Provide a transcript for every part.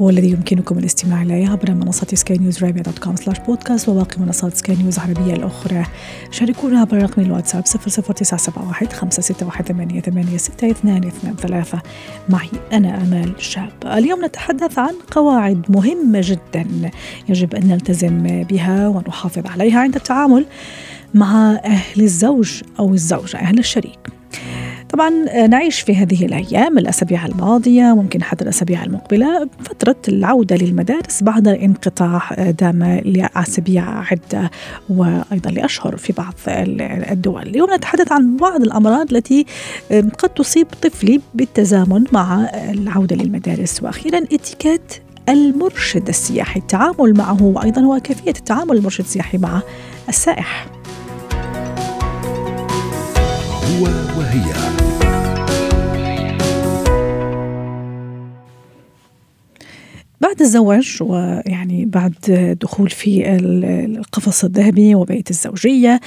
والذي يمكنكم الاستماع إليه عبر منصة سكاي نيوز dot com slash podcast وباقي منصات سكاي نيوز العربية الأخرى. شاركونا عبر رقم الواتساب 00971 561 886223 معي أنا آمال شاب. اليوم نتحدث عن قواعد مهمة جدا يجب أن نلتزم بها ونحافظ عليها عند التعامل مع أهل الزوج أو الزوجة أهل الشريك. طبعا نعيش في هذه الأيام الأسابيع الماضية ممكن حتى الأسابيع المقبلة فترة العودة للمدارس بعد انقطاع دام لأسابيع عدة وأيضا لأشهر في بعض الدول. اليوم نتحدث عن بعض الأمراض التي قد تصيب طفلي بالتزامن مع العودة للمدارس. وأخيرا إتيكيت المرشد السياحي التعامل معه وأيضا هو كيفية التعامل المرشد السياحي مع السائح. هو وهي. بعد الزواج ويعني بعد دخول في القفص الذهبي وبيت الزوجية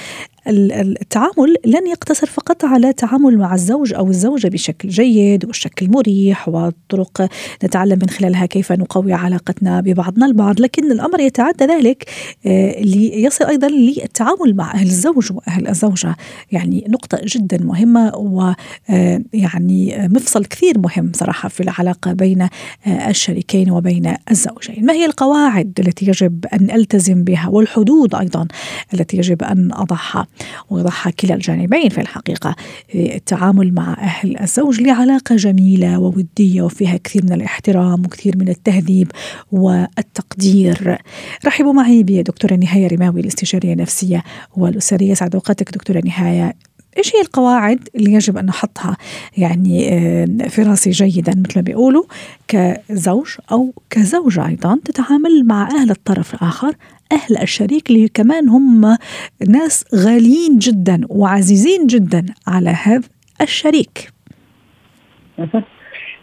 التعامل لن يقتصر فقط على التعامل مع الزوج أو الزوجة بشكل جيد والشكل مريح وطرق نتعلم من خلالها كيف نقوي علاقتنا ببعضنا البعض، لكن الأمر يتعدى ذلك آه، ليصل أيضا للتعامل مع أهل الزوج وأهل الزوجة، يعني نقطة جدا مهمة ويعني آه، مفصل كثير مهم صراحة في العلاقة بين آه، الشريكين وبين الزوجين. ما هي القواعد التي يجب أن ألتزم بها والحدود أيضا التي يجب أن أضعها؟ ويضعها كلا الجانبين في الحقيقة التعامل مع أهل الزوج لعلاقة جميلة وودية وفيها كثير من الاحترام وكثير من التهذيب والتقدير. رحبوا معي بدكتورة نهاية رماوي الاستشارية النفسية والأسرية سعد أوقاتك دكتورة نهاية. إيش هي القواعد اللي يجب أن نحطها؟ يعني آه، في راسي جيدا مثل ما بيقولوا كزوج أو كزوجة أيضا تتعامل مع أهل الطرف الآخر. أهل الشريك اللي كمان هم ناس غاليين جدا وعزيزين جدا على هذا الشريك.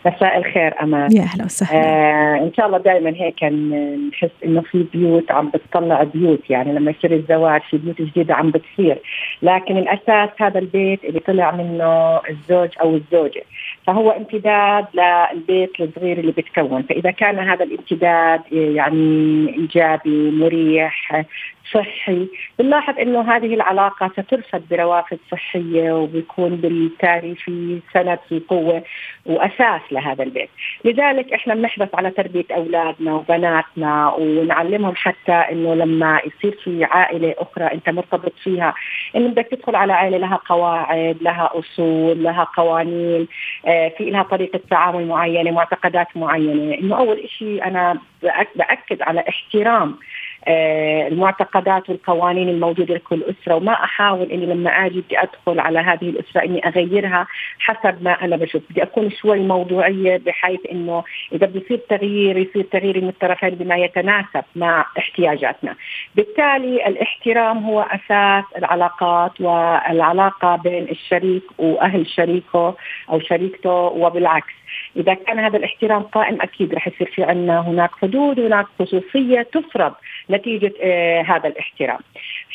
مساء الخير أمان يا أهلا وسهلا. آه إن شاء الله دائما هيك نحس إنه في بيوت عم بتطلع بيوت يعني لما يصير الزواج في بيوت جديدة عم بتصير. لكن الأساس هذا البيت اللي طلع منه الزوج أو الزوجة. فهو امتداد للبيت الصغير اللي بتكون. فإذا كان هذا الامتداد يعني إيجابي مريح صحي. بنلاحظ إنه هذه العلاقة سترصد بروافد صحية وبيكون بالتالي في سند في قوه وأساس لهذا البيت، لذلك إحنا بنحرص على تربية أولادنا وبناتنا ونعلمهم حتى إنه لما يصير في عائلة أخرى أنت مرتبط فيها انه بدك تدخل على عائلة لها قواعد، لها أصول، لها قوانين، آه، في لها طريقة تعامل معينة، معتقدات معينة، إنه أول شيء أنا بأكد على احترام المعتقدات والقوانين الموجودة لكل أسرة وما أحاول إني لما آجي بدي أدخل على هذه الأسرة إني أغيرها حسب ما أنا بشوف. بدي أكون شوي موضوعية بحيث إنه إذا بيصير تغيير يصير تغيير من الطرفين بما يتناسب مع احتياجاتنا. بالتالي الاحترام هو أساس العلاقات والعلاقة بين الشريك وأهل شريكه أو شريكته وبالعكس. إذا كان هذا الاحترام قائم أكيد رح يصير في عندنا هناك حدود وهناك خصوصية تفرض نتيجة آه هذا الاحترام.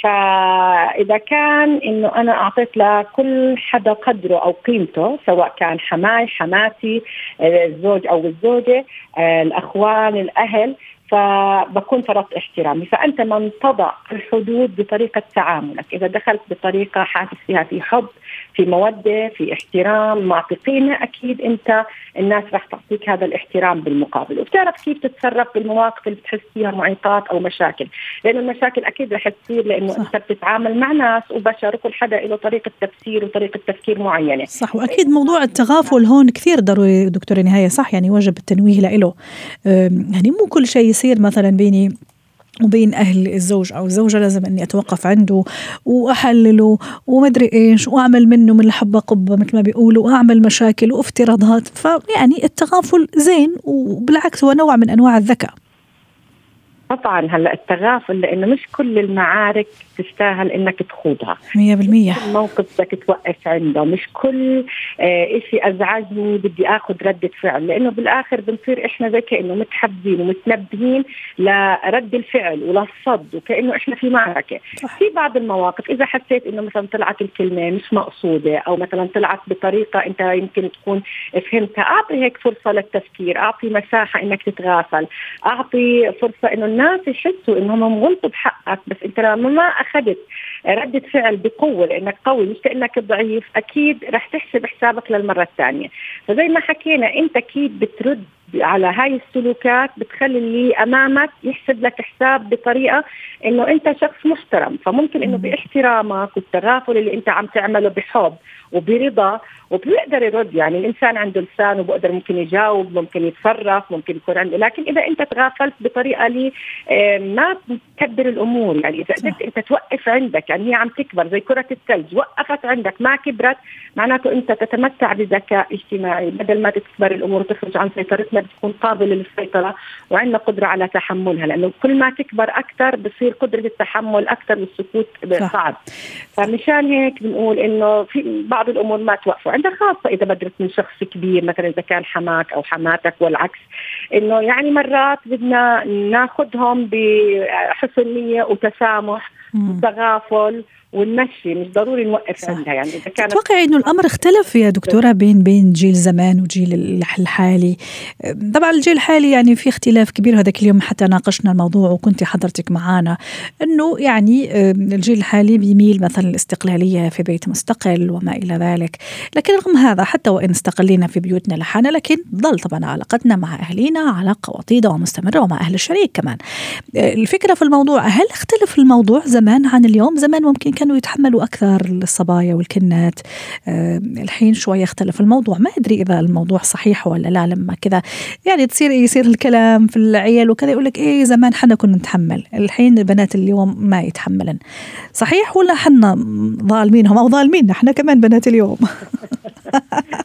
فإذا كان إنه أنا أعطيت لكل حدا قدره أو قيمته سواء كان حماي حماتي آه الزوج أو الزوجة آه الأخوان الأهل فبكون فرضت احترامي. فأنت من تضع الحدود بطريقة تعاملك. إذا دخلت بطريقة حاسس فيها في حب في مودة في احترام معطي قيمة أكيد أنت الناس راح تعطيك هذا الاحترام بالمقابل. وبتعرف كيف تتصرف بالمواقف اللي بتحس فيها معيقات أو مشاكل. لأنه المشاكل أكيد رح تصير لأنه صح. أنت بتتعامل مع ناس وبشر وكل حدا له طريقة تفسير وطريقة تفكير معينة. صح. وأكيد موضوع التغافل هون كثير ضروري دكتورة نهاية صح؟ يعني وجب التنويه له يعني مو كل شيء يصير مثلا بيني وبين أهل الزوج أو الزوجة لازم إني أتوقف عنده وأحلله ومدري إيش وأعمل منه من الحبة قبة مثل ما بيقولوا وأعمل مشاكل وافتراضات. فيعني التغافل زين وبالعكس هو نوع من أنواع الذكاء. طبعا هلأ التغافل لأنه مش كل المعارك تستاهل إنك تخوضها. 100% موقف بدك توقف عنده. مش كل آه شيء ازعجني بدي آخذ ردة فعل. لأنه بالآخر بنصير إحنا زي كأنه متحبين ومتنبهين لرد الفعل وللصد وكأنه إحنا في معركة. صح. في بعض المواقف إذا حسيت إنه مثلا طلعت الكلمة مش مقصودة أو مثلا طلعت بطريقة أنت يمكن تكون فهمتها أعطي هيك فرصة للتفكير أعطي مساحة إنك تتغافل أعطي فرصة إنه الناس يحسوا إنهم غلطوا بحقك بس أنت لما ما أخذت ردة فعل بقوة لأنك قوي مش لأنك ضعيف أكيد رح تحسب حسابك للمرة الثانية. فزي ما حكينا أنت أكيد بترد على هاي السلوكات بتخلي اللي أمامك يحسب لك حساب بطريقة إنه أنت شخص محترم. فممكن إنه باحترامك والتغافل اللي أنت عم تعمله بحب وبرضا وبيقدر يرد. يعني الإنسان عنده لسان وبقدر ممكن يجاوب ممكن يتصرف ممكن يكون عنده. لكن إذا أنت تغافلت بطريقة لي ما تكبر الأمور. يعني إذا قدرت انت توقف عندك يعني هي عم تكبر زي كرة الثلج. وقفت عندك ما كبرت معناته أنت تتمتع بذكاء اجتماعي. بدل ما تكبر الأمور وتخرج عن سيطرتنا بتكون قابله للسيطرة وعندنا قدرة على تحملها. لأنه كل ما تكبر أكثر بصير قدرة التحمل أكثر والسكوت صعب. فمشان هيك بنقول إنه في بعض الأمور ما توقفوا عندها خاصة إذا بدرت من شخص كبير مثلا إذا كان حماك أو حماتك والعكس إنه يعني مرات بدنا ناخذهم بحسن نيه وتسامح وتغافل ونمشي مش ضروري نوقف صح. عندها يعني إذا كانت تتوقعي إنه الأمر اختلف يا دكتورة بين بين جيل زمان وجيل الحالي؟ طبعا الجيل الحالي يعني في اختلاف كبير هذاك اليوم حتى ناقشنا الموضوع وكنت حضرتك معنا إنه يعني الجيل الحالي بيميل مثلا الاستقلاليه في بيت مستقل وما إلى ذلك. لكن رغم هذا حتى وإن استقلينا في بيوتنا لحالنا لكن ضل طبعا علاقتنا مع اهالينا علاقة وطيدة ومستمرة ومع أهل الشريك كمان. الفكرة في الموضوع هل اختلف الموضوع زمان عن اليوم؟ زمان ممكن كانوا يتحملوا أكثر الصبايا والكنات. آه، الحين شوي يختلف الموضوع. ما أدري إذا الموضوع صحيح ولا لا. لما كذا يعني تصير يصير الكلام في العيال وكذا يقول لك إيه زمان حنا كنا نتحمل. الحين بنات اليوم ما يتحملن. صحيح ولا حنا ظالمينهم أو ظالميننا؟ إحنا كمان بنات اليوم.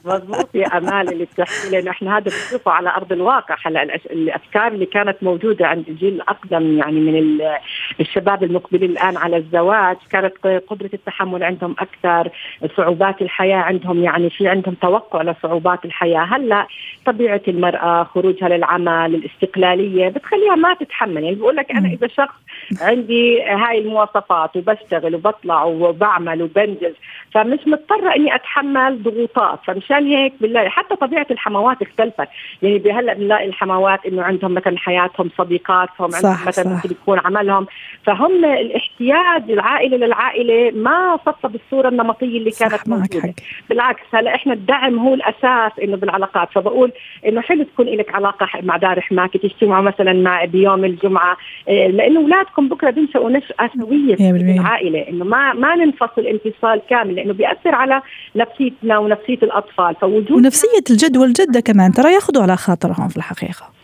مضبوط يا أمال اللي بتحكي لأنه إحنا هذا بنشوفه على أرض الواقع. هلا الأفكار اللي كانت موجودة عند الجيل الأقدم يعني من الشباب المقبلين الآن على الزواج كانت قدرة التحمل عندهم أكثر صعوبات الحياة عندهم يعني في عندهم توقع لصعوبات الحياة. هلا طبيعة المرأة خروجها للعمل الاستقلالية بتخليها ما تتحمل. يعني بقول لك أنا إذا شخص عندي هاي المواصفات وبشتغل وبطلع وبعمل وبنجز فمش مضطرة إني أتحمل ضغوطات فمشان هيك بنلاقي حتى طبيعة الحموات اختلفت. يعني هلا بنلاقي الحموات إنه عندهم مثلا حياتهم صديقاتهم عندهم مثلا ممكن يكون عملهم. فهم الاحتياج العائلة للعائلة ما صفى بالصورة النمطية اللي كانت موجودة. بالعكس هلا إحنا الدعم هو الأساس إنه بالعلاقات. فبقول إنه حلو تكون لك علاقة مع دار حماك تجتمعوا مثلا مع بيوم الجمعة. إيه، لأنه أولادكم بكرة بينشأوا نشأة سوية في العائله إنه ما ما ننفصل انفصال كامل لأنه بيأثر على نفسيتنا ونفسيه الأطفال فوجود ونفسية الجد والجدة كمان ترى ياخذوا على خاطرهم في الحقيقة.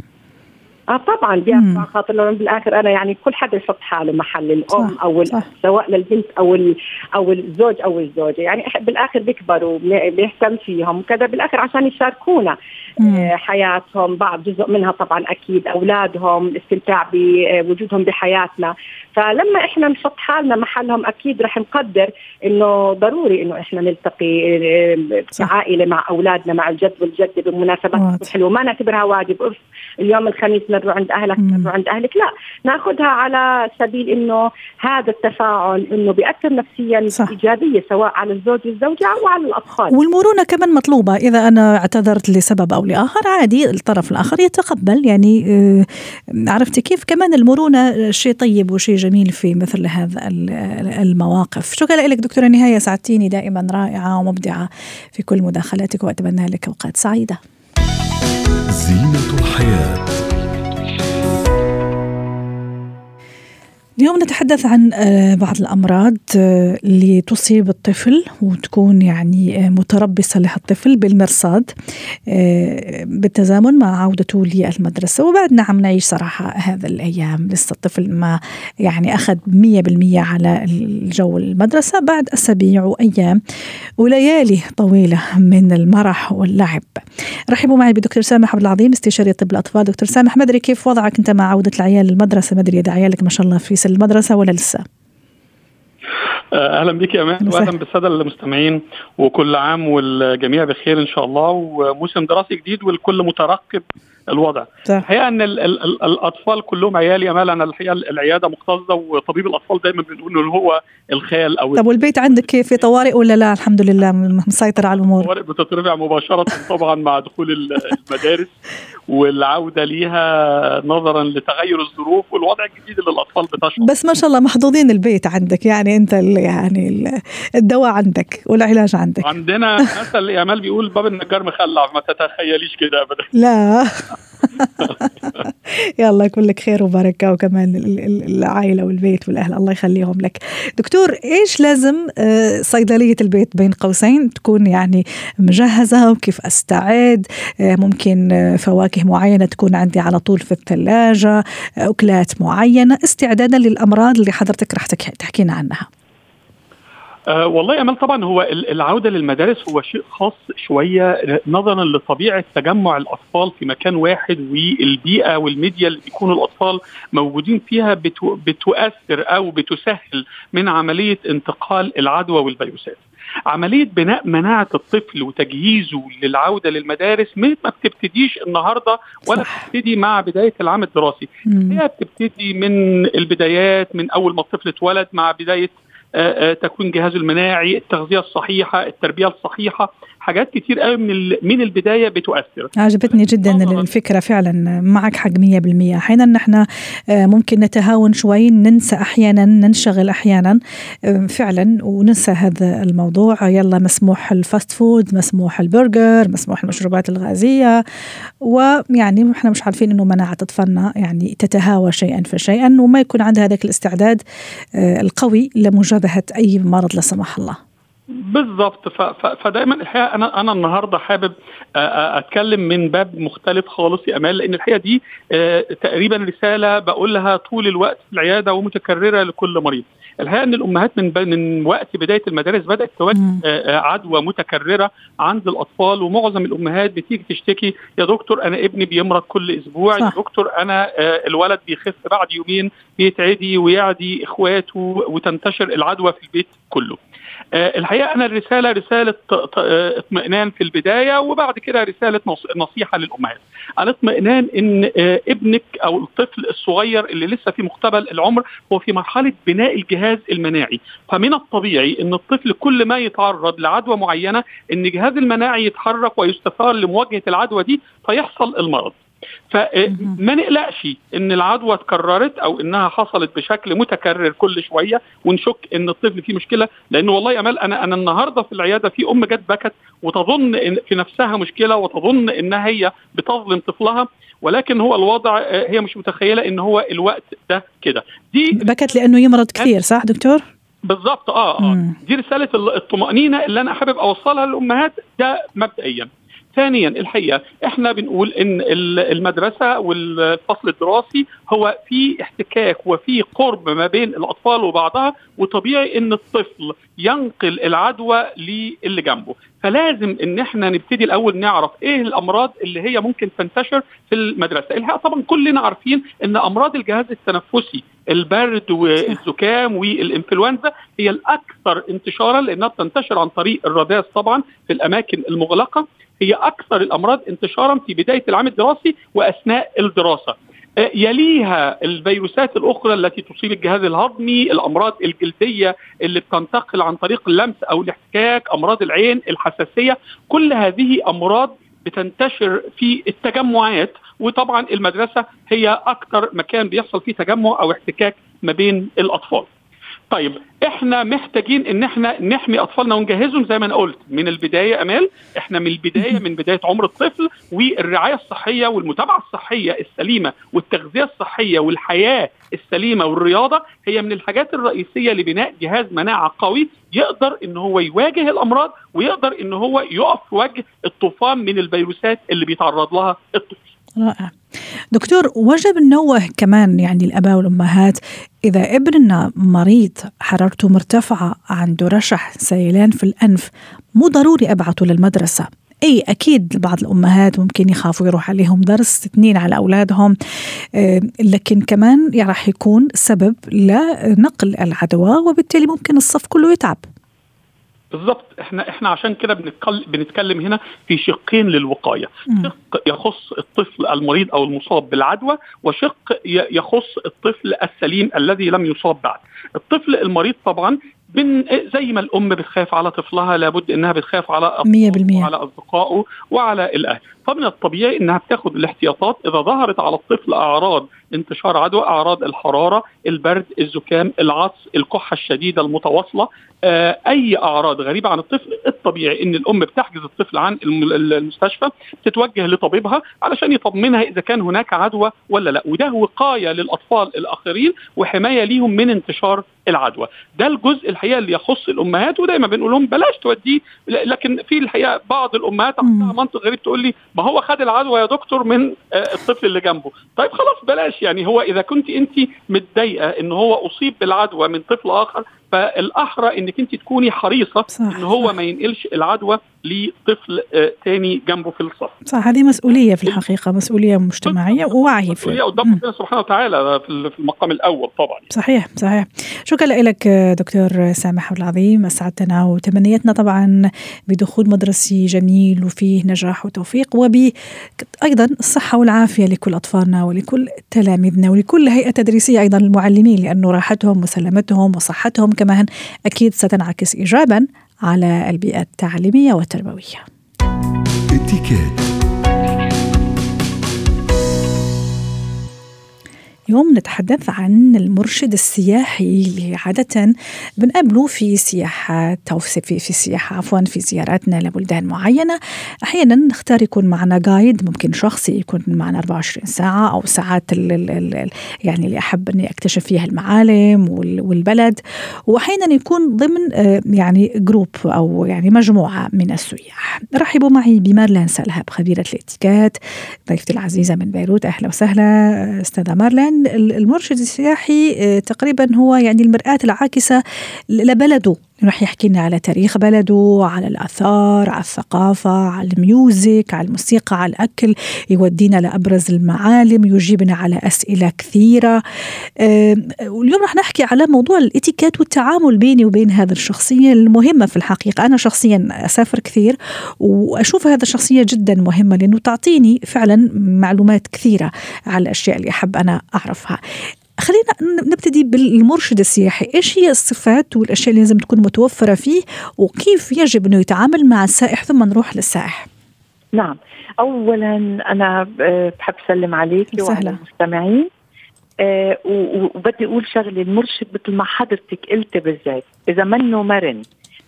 آه طبعا على خاطر لأنه بالآخر أنا يعني كل حدا يحط حاله محل الأم صح أو صح. سواء للبنت أو أو الزوج أو الزوجة. يعني بالآخر بيكبروا بيهتم فيهم وكذا بالآخر عشان يشاركونا آه حياتهم. بعض جزء منها طبعا أكيد أولادهم الاستمتاع بوجودهم بحياتنا. فلما إحنا نحط حالنا محلهم أكيد رح نقدر إنه ضروري إنه إحنا نلتقي آه، كعائلة مع أولادنا مع الجد والجدة بمناسبات حلوة ما نعتبرها واجب. اليوم الخميس نروح عند أهلك نروح عند أهلك. لا ناخذها على سبيل إنه هذا التفاعل إنه بيأثر نفسيا صح. إيجابية سواء على الزوج والزوجة أو على الأطفال. والمرونة كمان مطلوبة. إذا أنا اعتذرت لسبب أو لآخر عادي الطرف الآخر يتقبل. يعني آه، عرفتي كيف؟ كمان المرونة شيء طيب وشيء جميل في مثل هذا المواقف. شكرا لك دكتورة نهاية سعدتيني دائما رائعة ومبدعة في كل مداخلاتك وأتمنى لك أوقات سعيدة. زينة الحياة. اليوم نتحدث عن آه، بعض الأمراض آه، اللي تصيب الطفل وتكون يعني آه، متربصة للطفل بالمرصاد بالتزامن مع عودته للمدرسة. وبعد نعم نعيش صراحة هذا الأيام. لسه الطفل ما يعني أخذ مية بالمية على الجو المدرسة بعد أسابيع وأيام وليالي طويلة من المرح واللعب. رحبوا معي بدكتور سامح عبد العظيم استشاري طب الأطفال. دكتور سامح ما أدري كيف وضعك أنت مع عودة العيال للمدرسة؟ ما أدري إذا عيالك ما شاء الله في المدرسة ولا لسه؟ آه، أهلا بك يا أمان واهلا بالسادة المستمعين وكل عام والجميع بخير إن شاء الله وموسم دراسي جديد والكل مترقب الوضع. الحقيقة إن ال ال ال الأطفال كلهم عيالي امال أنا الحقيقة العيادة مكتظه وطبيب الأطفال دايما بنقول إنه هو الخال أو طب والبيت عندك كيف؟ في طوارئ ولا لا؟ الحمد لله مسيطر على الأمور. الطوارئ بتترفع مباشرة طبعا مع دخول المدارس والعودة ليها نظرا لتغير الظروف والوضع الجديد اللي الأطفال بتشعر. بس ما شاء الله محظوظين البيت عندك يعني أنت يعني الدواء عندك والعلاج عندك. عندنا مثل امال بيقول باب النجار مخلع ما تتخيليش كده ابدا. لا. يلا يكون لك خير وبركة وكمان العائلة والبيت والأهل. الله يخليهم لك. دكتور إيش لازم آه، صيدلية البيت بين قوسين تكون يعني مجهزة؟ وكيف أستعد؟ آه، ممكن آه، فواكه معينة تكون عندي على طول في الثلاجة أكلات معينة. استعدادا للأمراض اللي حضرتك رح تحكينا عنها. أه والله امال طبعا هو العودة للمدارس هو شيء خاص شوية نظرا لطبيعة تجمع الأطفال في مكان واحد والبيئة والميديا اللي بيكونوا الأطفال موجودين فيها بتو بتؤثر أو بتسهل من عملية انتقال العدوى والفيروسات. عملية بناء مناعة الطفل وتجهيزه للعودة للمدارس ما بتبتديش النهارده ولا بتبتدي مع بداية العام الدراسي. هي بتبتدي من البدايات من أول ما الطفل اتولد مع بداية آه، آه، تكوين جهازه المناعي التغذية الصحيحة التربية الصحيحة. حاجات كتير قوي من من البداية بتؤثر. عجبتني جدا الفكرة فعلا معك حق 100% أحيانا نحن آه، ممكن نتهاون شوي ننسى أحيانا ننشغل أحيانا. فعلا وننسى هذا الموضوع. يلا مسموح ال fast food مسموح البرجر مسموح المشروبات الغازية. ويعني إحنا مش عارفين إنه مناعة اطفالنا يعني تتهاوى شيئا فشيئا وما يكون عندها هذاك الاستعداد القوي لمجرد مشابهه أي مرض لا سمح الله. بالضبط فدايما الحقيقة أنا أنا النهارده حابب أتكلم من باب مختلف خالص يا أمال لأن الحقيقة دي تقريبا رسالة بقولها طول الوقت في العيادة ومتكررة لكل مريض. الحقيقة إن الأمهات من من وقت بداية المدارس بدأت تواجه عدوى متكررة عند الأطفال ومعظم الأمهات بتيجي تشتكي يا دكتور أنا ابني بيمرض كل أسبوع صح. يا دكتور أنا الولد بيخف بعد يومين بيتعدي ويعدي إخواته وتنتشر العدوى في البيت كله. آه، الحقيقة أنا الرسالة رسالة آه، اطمئنان في البداية وبعد كده رسالة نصيحة للأمهات. الاطمئنان إن آه، ابنك أو الطفل الصغير اللي لسه في مقتبل العمر هو في مرحلة بناء الجهاز المناعي، فمن الطبيعي إن الطفل كل ما يتعرض لعدوى معينة إن الجهاز المناعي يتحرك ويستثار لمواجهة العدوى دي فيحصل المرض. فما نقلقش إن العدوى اتكررت أو إنها حصلت بشكل متكرر كل شوية ونشك إن الطفل فيه مشكلة. لأن والله يا امال أنا أنا النهارده في العيادة في أم جت بكت وتظن إن في نفسها مشكلة وتظن انها هي بتظلم طفلها ولكن هو الوضع آه، هي مش متخيلة إن هو الوقت ده كده. دي بكت لأنه يمرض كثير صح دكتور؟ بالظبط آه آه. دي رسالة الطمأنينة اللي أنا حابب أوصلها للأمهات ده مبدئيا. ثانيا الحقيقة إحنا بنقول إن المدرسة والفصل الدراسي هو في احتكاك وفي قرب ما بين الأطفال وبعضها وطبيعي إن الطفل ينقل العدوى للي جنبه. فلازم إن إحنا نبتدي الأول نعرف إيه الأمراض اللي هي ممكن تنتشر في المدرسة. الحقيقة طبعا كلنا عارفين إن أمراض الجهاز التنفسي البرد والزكام والإنفلونزا هي الأكثر انتشارا لأنها بتنتشر عن طريق الرذاذ طبعا في الأماكن المغلقة. هي أكثر الأمراض انتشارا في بداية العام الدراسي وأثناء الدراسة. آه، يليها الفيروسات الأخرى التي تصيب الجهاز الهضمي، الأمراض الجلدية اللي بتنتقل عن طريق اللمس أو الاحتكاك، أمراض العين، الحساسية، كل هذه أمراض بتنتشر في التجمعات وطبعا المدرسة هي أكثر مكان بيحصل فيه تجمع أو احتكاك ما بين الأطفال. طيب إحنا محتاجين إن إحنا نحمي أطفالنا ونجهزهم زي ما أنا قلت من البداية أمال. إحنا من البداية من بداية عمر الطفل والرعاية الصحية والمتابعة الصحية السليمة والتغذية الصحية والحياة السليمة والرياضة هي من الحاجات الرئيسية لبناء جهاز مناعة قوي يقدر إن هو يواجه الأمراض ويقدر إن هو يقف في وجه الطوفان من الفيروسات اللي بيتعرض لها الطفل. رائع. دكتور وجب ننوه كمان يعني الأباء والأمهات إذا ابننا مريض حرارته مرتفعة عنده رشح سيلان في الأنف مو ضروري أبعته للمدرسة. أي أكيد بعض الأمهات ممكن يخافوا يروح عليهم درس اثنين على أولادهم. آه، لكن كمان راح يكون سبب لنقل العدوى وبالتالي ممكن الصف كله يتعب. بالظبط إحنا إحنا عشان كده بنتكلم بنتكلم هنا في شقين للوقاية، شق يخص الطفل المريض أو المصاب بالعدوى وشق يخص الطفل السليم الذي لم يصاب بعد. الطفل المريض طبعا من زي ما الأم بتخاف على طفلها لابد إنها بتخاف على 100% وعلى أصدقائه وعلى الأهل. فمن الطبيعي إنها بتاخذ الاحتياطات إذا ظهرت على الطفل أعراض انتشار عدوى أعراض الحرارة البرد الزكام العطس الكحة الشديدة المتواصلة آه أي أعراض غريبة عن الطفل الطبيعي إن الأم بتحجز الطفل عن المستشفى تتوجه لطبيبها علشان يطمنها إذا كان هناك عدوى ولا لأ. وده وقاية للأطفال الآخرين وحماية ليهم من انتشار العدوى. ده الجزء الحقيقة اللي يخص الأمهات ودايما بنقول لهم بلاش توديه لكن في الحقيقة بعض الأمهات عندها منطق غريب تقول لي ما هو خد العدوى يا دكتور من آه، الطفل اللي جنبه. طيب خلاص بلاش. يعني هو إذا كنت أنت متضايقة إن هو أصيب بالعدوى من طفل آخر فالأحرى إنك أنت تكوني حريصة صح ان هو صح. ما ينقلش العدوى لطفل ثاني آه، جنبه في الصف. صح هذه مسؤولية في الحقيقة مسؤولية مجتمعية ووعي مسؤولية قدام ربنا سبحانه وتعالى في المقام الأول طبعا. صحيح صحيح. شكرا لك دكتور سامح العظيم اسعدتنا وتمنيتنا طبعا بدخول مدرسي جميل وفيه نجاح وتوفيق وبايضا الصحة والعافية لكل أطفالنا ولكل تلاميذنا ولكل هيئة تدريسية أيضا المعلمين لأنه راحتهم وسلامتهم وصحتهم كمان أكيد ستنعكس ايجابا على البيئة التعليمية والتربوية. اليوم نتحدث عن المرشد السياحي اللي عادة بنقابله في سياحة أو في, في سياحة عفوا في زياراتنا لبلدان معينة. أحيانا نختار يكون معنا جايد ممكن شخصي يكون معنا 24 ساعة أو ساعات يعني اللي أحب أني أكتشف فيها المعالم والبلد. وأحيانا يكون ضمن آه، يعني جروب أو يعني مجموعة من السياح. رحبوا معي بمارلين سلهب خبيرة الإتيكيت ضيفتي العزيزة من بيروت. أهلا وسهلا أستاذة مارلين. المرشد السياحي آه، تقريبا هو يعني المرآة العاكسة لبلده. راح يحكي لنا على تاريخ بلده على الآثار على الثقافة على ال music على الموسيقى على الأكل يودينا لأبرز المعالم يجيبنا على أسئلة كثيرة. واليوم راح نحكي على موضوع الإتيكيت والتعامل بيني وبين هذه الشخصية المهمة في الحقيقة. أنا شخصيا أسافر كثير وأشوف هذا الشخصية جدا مهمة لأنه تعطيني فعلا معلومات كثيرة على الأشياء اللي أحب أنا أعرفها. خلينا نبتدي بالمرشد السياحي. إيش هي الصفات والأشياء اللي لازم تكون متوفرة فيه وكيف يجب إنه يتعامل مع السائح ثم نروح للسائح؟ نعم. اولا أنا آه، بحب أسلم عليك وعلى المستمعين. أه وبدي أقول شغلة. المرشد مثل ما حضرتك قلتي بالذات إذا منه مرن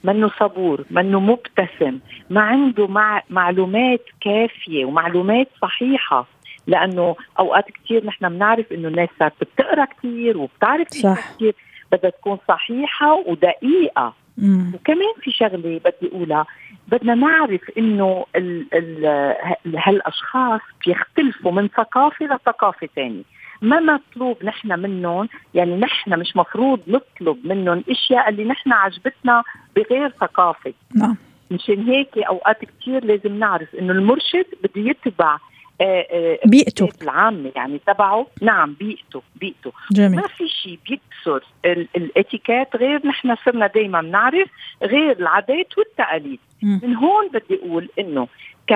منه صبور منه مبتسم ما عنده مع معلومات كافية ومعلومات صحيحة لأنه أوقات كثير نحن بنعرف إنه الناس صارت بتقرأ كثير وبتعرف صح. كثير بدها تكون صحيحة ودقيقة. مم. وكمان في شغلة بدي أقولها بدنا نعرف إنه ال ال هالأشخاص بيختلفوا من ثقافة لثقافة ثانية ما مطلوب نحن منهم يعني نحن مش مفروض نطلب منهم الاشياء اللي نحن عجبتنا بغير ثقافة. نعم. مشان هيك أوقات كثير لازم نعرف إنه المرشد بده يتبع بيئته. العامة يعني تبعه. نعم بيئته بيئته. جميل. ما في شيء بيكسر الاتيكيت غير نحن صرنا دائما نعرف غير العادات والتقاليد. م. من هون بدي أقول إنه ك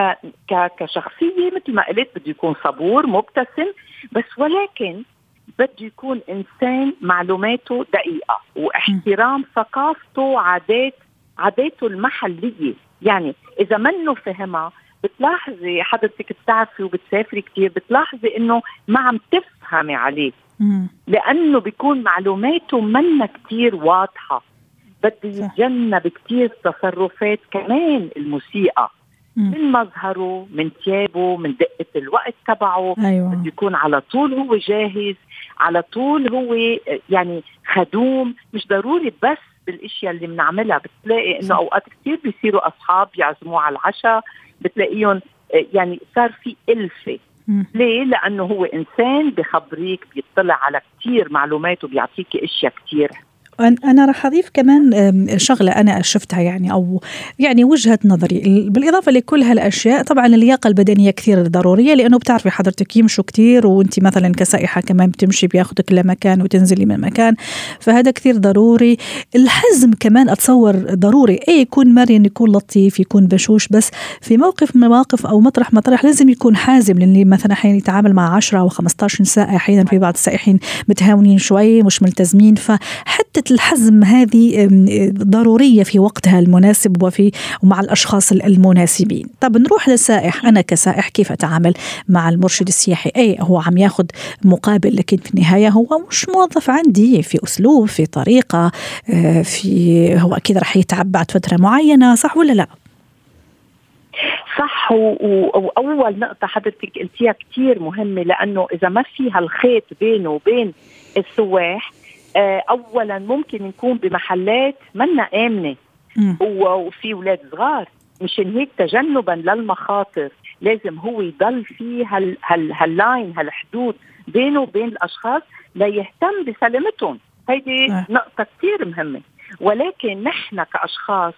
ك كشخصية مثل ما قلت بده يكون صبور مبتسم بس ولكن بده يكون إنسان معلوماته دقيقة واحترام ثقافته وعادات عاداته المحلية. يعني إذا منه فهمها بتلاحظي حضرتك بتعرفي وبتسافري كثير بتلاحظي إنه ما عم تفهمي عليه. لأنه بيكون معلوماته منا كتير واضحة. بده يتجنب كتير تصرفات كمان المسيئه من مظهره من ثيابه من دقة الوقت تبعه. أيوة. بده يكون على طول هو جاهز. على طول هو يعني خدوم. مش ضروري بس بالأشياء اللي بنعملها. بتلاقي إنه أوقات كثير بيصيروا أصحاب يعزموه على العشاء. بتلاقيهم يعني صار في إلفة. ليه؟ لأنه هو إنسان بخبريك بيطلع على كثير معلومات وبيعطيك أشياء كثير أنا راح أضيف كمان شغلة أنا شفتها يعني أو يعني وجهة نظري. بالإضافة لكل هالأشياء طبعا اللياقة البدنية كثير ضرورية لأنه بتعرفي حضرتك يمشوا كثير وأنت مثلا كسائحة كمان بتمشي بياخدك لمكان وتنزلي من مكان فهذا كثير ضروري. الحزم كمان أتصور ضروري أي يكون مرن يكون لطيف يكون بشوش بس في موقف من المواقف أو مطرح مطرح لازم يكون حازم لأن مثلا أحيانا يتعامل مع 10 أو 15 سائح أحيانا في بعض السائحين متهاونين شوي مش ملتزمين فحتى الحزم هذه ضرورية في وقتها المناسب وفي ومع الأشخاص المناسبين. طب نروح للسائح أنا كسائح كيف أتعامل مع المرشد السياحي؟ أي هو عم ياخذ مقابل لكن في النهاية هو مش موظف عندي في أسلوب في طريقة آه، في هو أكيد رح يتعب بعد فترة معينة صح ولا لا؟ صح وأول نقطة حضرتك قلتيها كثير مهمة لأنه إذا ما في هالخيط بينه وبين السواح اولا ممكن نكون بمحلات منا آمنة. وفي أولاد صغار. مشان هيك تجنبا للمخاطر. لازم هو يضل في هال هال هاللاين هالحدود بينه وبين الأشخاص ليهتم بسلامتهم. هيدي آه. نقطة كثير مهمة. ولكن نحن كأشخاص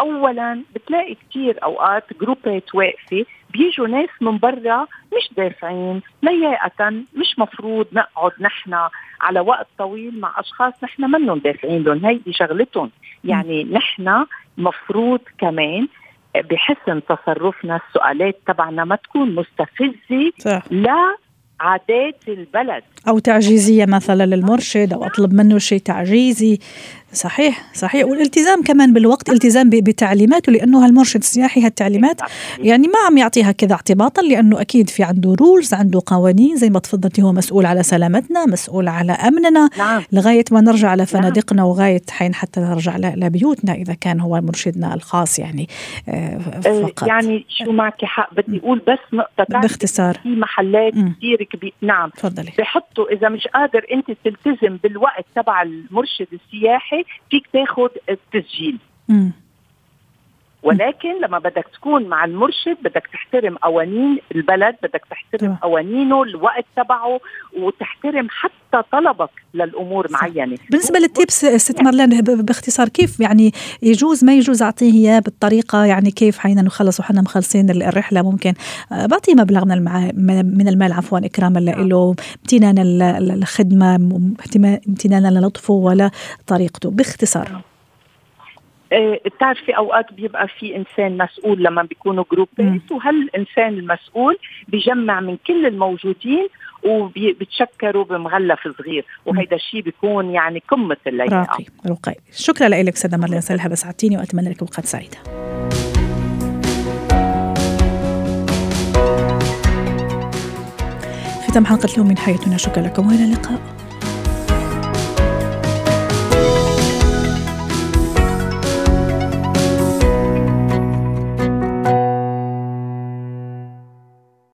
اولا بتلاقي كثير أوقات جروبات واقفة بيجوا ناس من برا مش دافعين لياقة مش مفروض نقعد نحن على وقت طويل مع أشخاص نحن منهم دافعين لهم. هيدي شغلتهم. يعني نحن مفروض كمان بحسن تصرفنا السؤالات تبعنا ما تكون مستفزة صح. لا عادات البلد. أو تعجيزية مثلا للمرشد أو أطلب منه شيء تعجيزي. صحيح صحيح. والالتزام كمان بالوقت التزام بتعليماته لأنه هالمرشد السياحي هالتعليمات يعني ما عم يعطيها كذا اعتباطا لأنه أكيد في عنده رولز عنده قوانين. زي ما تفضلتي هو مسؤول على سلامتنا مسؤول على أمننا نعم. لغاية ما نرجع لفنادقنا نعم. وغاية حين حتى نرجع لبيوتنا إذا كان هو مرشدنا الخاص يعني آه، آه، فقط. يعني شو معك حق؟ بدي أقول بس نقطة باختصار. في محلات كثير كبيره نعم. تفضلي. بحطوا إذا مش قادر أنت تلتزم بالوقت تبع المرشد السياحي فيك تاخذ التسجيل. ولكن لما بدك تكون مع المرشد بدك تحترم قوانين البلد بدك تحترم طبعا. قوانينه الوقت تبعه وتحترم حتى طلبك للأمور صح. معينة. بالنسبة للتيبس ست مارلين باختصار كيف يعني يجوز ما يجوز أعطيه إياه بالطريقة؟ يعني كيف حين نخلص وحنا مخلصين الرحلة ممكن؟ آه، بعطيه مبلغ من المع... من المال عفوا إكراما له امتنانا الخدمه امتنانا للطفه ولا طريقته. باختصار. بتعرفي أوقات بيبقى في إنسان مسؤول لما بيكونوا جروبات وهالإنسان المسؤول بيجمع من كل الموجودين وبتشكروا بمغلف صغير وهيدا الشيء بيكون يعني قمة اللياقة. راقي رقي شكرا لك سيدة مرلين سلهى بسعدتيني وأتمنى لك اوقات سعيدة. ختام حلقة اليوم من حياتنا. شكرا لكم وإلى اللقاء.